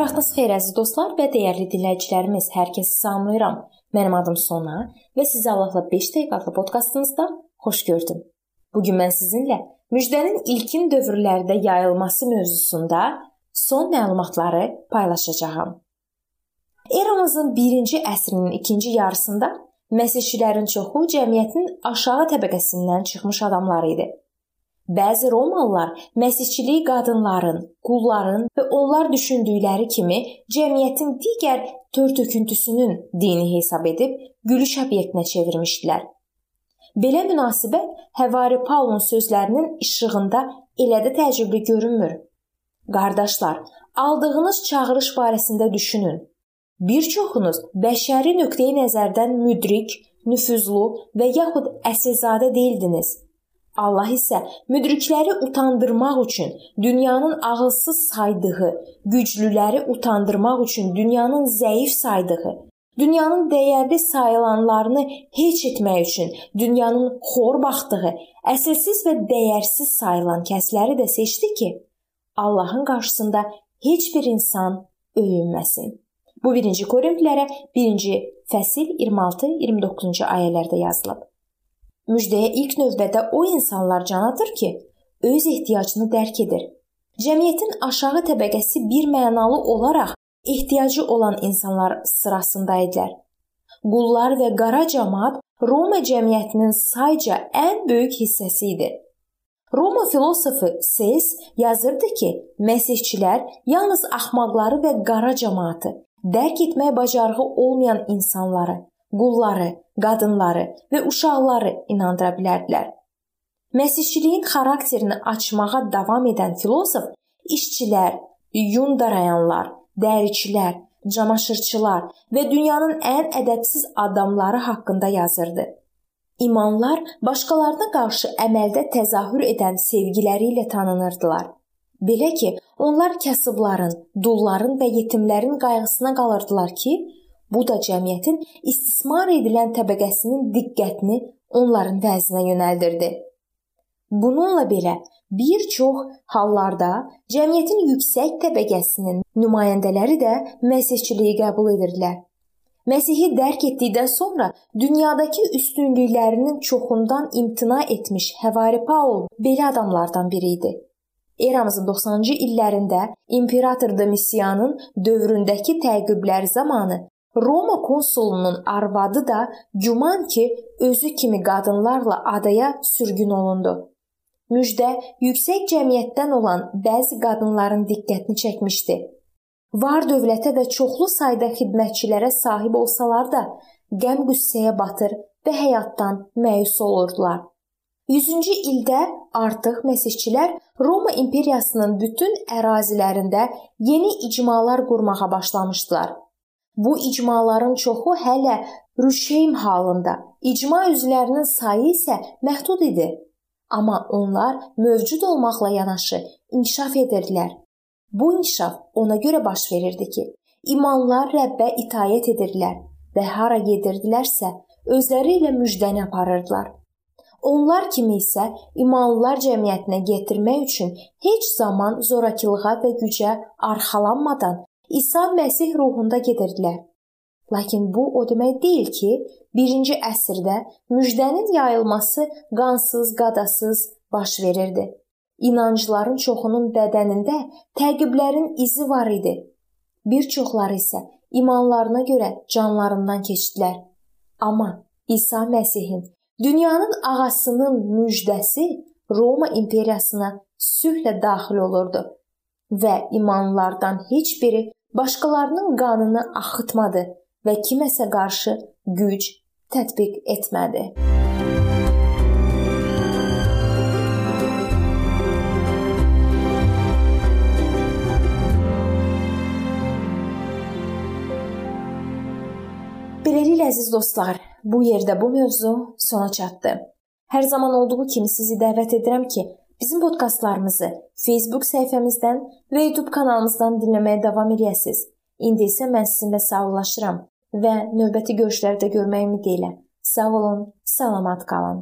vaxtınız xeyir əziz dostlar və dəyərli dinləyicilərimiz. Hər kəsi salamlayıram. Mənim adım Sona və sizi Allahla 5 dəqiqə adlı podkastımızda xoş gördüm. Bu gün mən sizinlə müjdənin ilkin dövrlərdə yayılması mövzusunda son məlumatları paylaşacağam. Eramızın 1-ci əsrinin ikinci yarısında məsihçilərin çoxu cəmiyyətin aşağı təbəqəsindən çıxmış adamlar idi. Bəzi Romalılar məsihçiliyi qadınların, qulların və onlar düşündükləri kimi cəmiyyətin digər tör-töküntüsünün dini hesab edib gülüş obyektinə çevirmişdilər. Belə münasibət Həvari Paulun sözlərinin işığında elə də təəccüblü görünmür. Qardaşlar, aldığınız çağırış barəsində düşünün. Bir çoxunuz bəşəri nöqteyi nəzərdən müdrik, nüfuzlu və yaxud əsilzadə deyildiniz. Allah isə müdrikləri utandırmaq üçün dünyanın ağılsız saydığı, güclüləri utandırmaq üçün dünyanın zəif saydığı, dünyanın dəyərli sayılanlarını heç etmək üçün dünyanın xor baxdığı, əsilsiz və dəyərsiz sayılan kəsləri də seçdi ki, Allahın qarşısında heç bir insan öyünməsin. Bu 1-ci Korinflərə 1-ci fəsil 26-29-cu ayələrdə yazılıb. Müjdəyə ilk növbədə o insanlar can atır ki, öz ehtiyacını dərk edir. Cəmiyyətin aşağı təbəqəsi bir mənalı olaraq ehtiyacı olan insanlar sırasında idilər. Qullar və qara cəmaət Roma cəmiyyətinin sayca ən böyük hissəsi idi. Roma filosofu Ses yazırdı ki, məsihçilər yalnız axmaqları və qara cəmaatı, dərk etmək bacarığı olmayan insanları, qulları, qadınları və uşaqları inandıra bilərdilər. Məsihçiliyin xarakterini açmağa davam edən filosof işçilər, yun darayanlar, dəricilər, camaşırçılar və dünyanın ən ədəbsiz adamları haqqında yazırdı. İmanlar başqalarına qarşı əməldə təzahür edən sevgiləri ilə tanınırdılar. Belə ki, onlar kasıbların, dulların və yetimlərin qayğısına qalırdılar ki, Bu da cəmiyyətin istismar edilən təbəqəsinin diqqətini onların vəzinə yönəldirdi. Bununla belə bir çox hallarda cəmiyyətin yüksək təbəqəsinin nümayəndələri də məsihçiliyi qəbul edirdilər. Məsihi dərk etdikdən sonra dünyadakı üstünlüklərinin çoxundan imtina etmiş Həvari Paul belə adamlardan biri idi. Eramızın 90-cı illərində imperator Domisianın dövründəki təqiblər zamanı Roma konsulunun arvadı da güman ki, özü kimi qadınlarla adaya sürgün olundu. Müjdə yüksək cəmiyyətdən olan bəzi qadınların diqqətini çəkmişdi. Var dövlətə və çoxlu sayda xidmətçilərə sahib olsalar da, qəm-qüssəyə batır və həyatdan məyus olurdular. 100-cü ildə artıq məsihçilər Roma imperiyasının bütün ərazilərində yeni icmalar qurmağa başlamışdılar. Bu icmaların çoxu hələ rüşeym halında, icma üzvlərinin sayı isə məhdud idi. Amma onlar mövcud olmaqla yanaşı inkişaf edirdilər. Bu inkişaf ona görə baş verirdi ki, imanlar Rəbbə itayət edirdilər və hara gedirdilərsə, özləri ilə müjdəni aparırdılar. Onlar kimi isə imanlılar cəmiyyətinə gətirmək üçün heç zaman zorakılığa və gücə arxalanmadan İsa Məsih ruhunda gedirdilər. Lakin bu o demək deyil ki, 1-ci əsrdə müjdənin yayılması qansız, qadasız baş verirdi. İnancıların çoxunun bədənində təqiblərin izi var idi. Bir çoxları isə imanlarına görə canlarından keçdilər. Amma İsa Məsihin dünyanın ağasının müjdəsi Roma imperiyasına sülhlə daxil olurdu və imanlılardan heç biri başqalarının qanını axıtmadı və kiməsə qarşı güc tətbiq etmədi. Beləliklə əziz dostlar, bu yerdə bu mövzu sona çatdı. Hər zaman olduğu kimi sizi dəvət edirəm ki, Bizim podkastlarımızı Facebook səhifəmizdən və YouTube kanalımızdan dinləməyə davam edəsiniz. İndi isə mən sizinlə sağollaşıram və növbəti görüşlərdə görməyi ümid edirəm. Sağ olun, salamat qalın.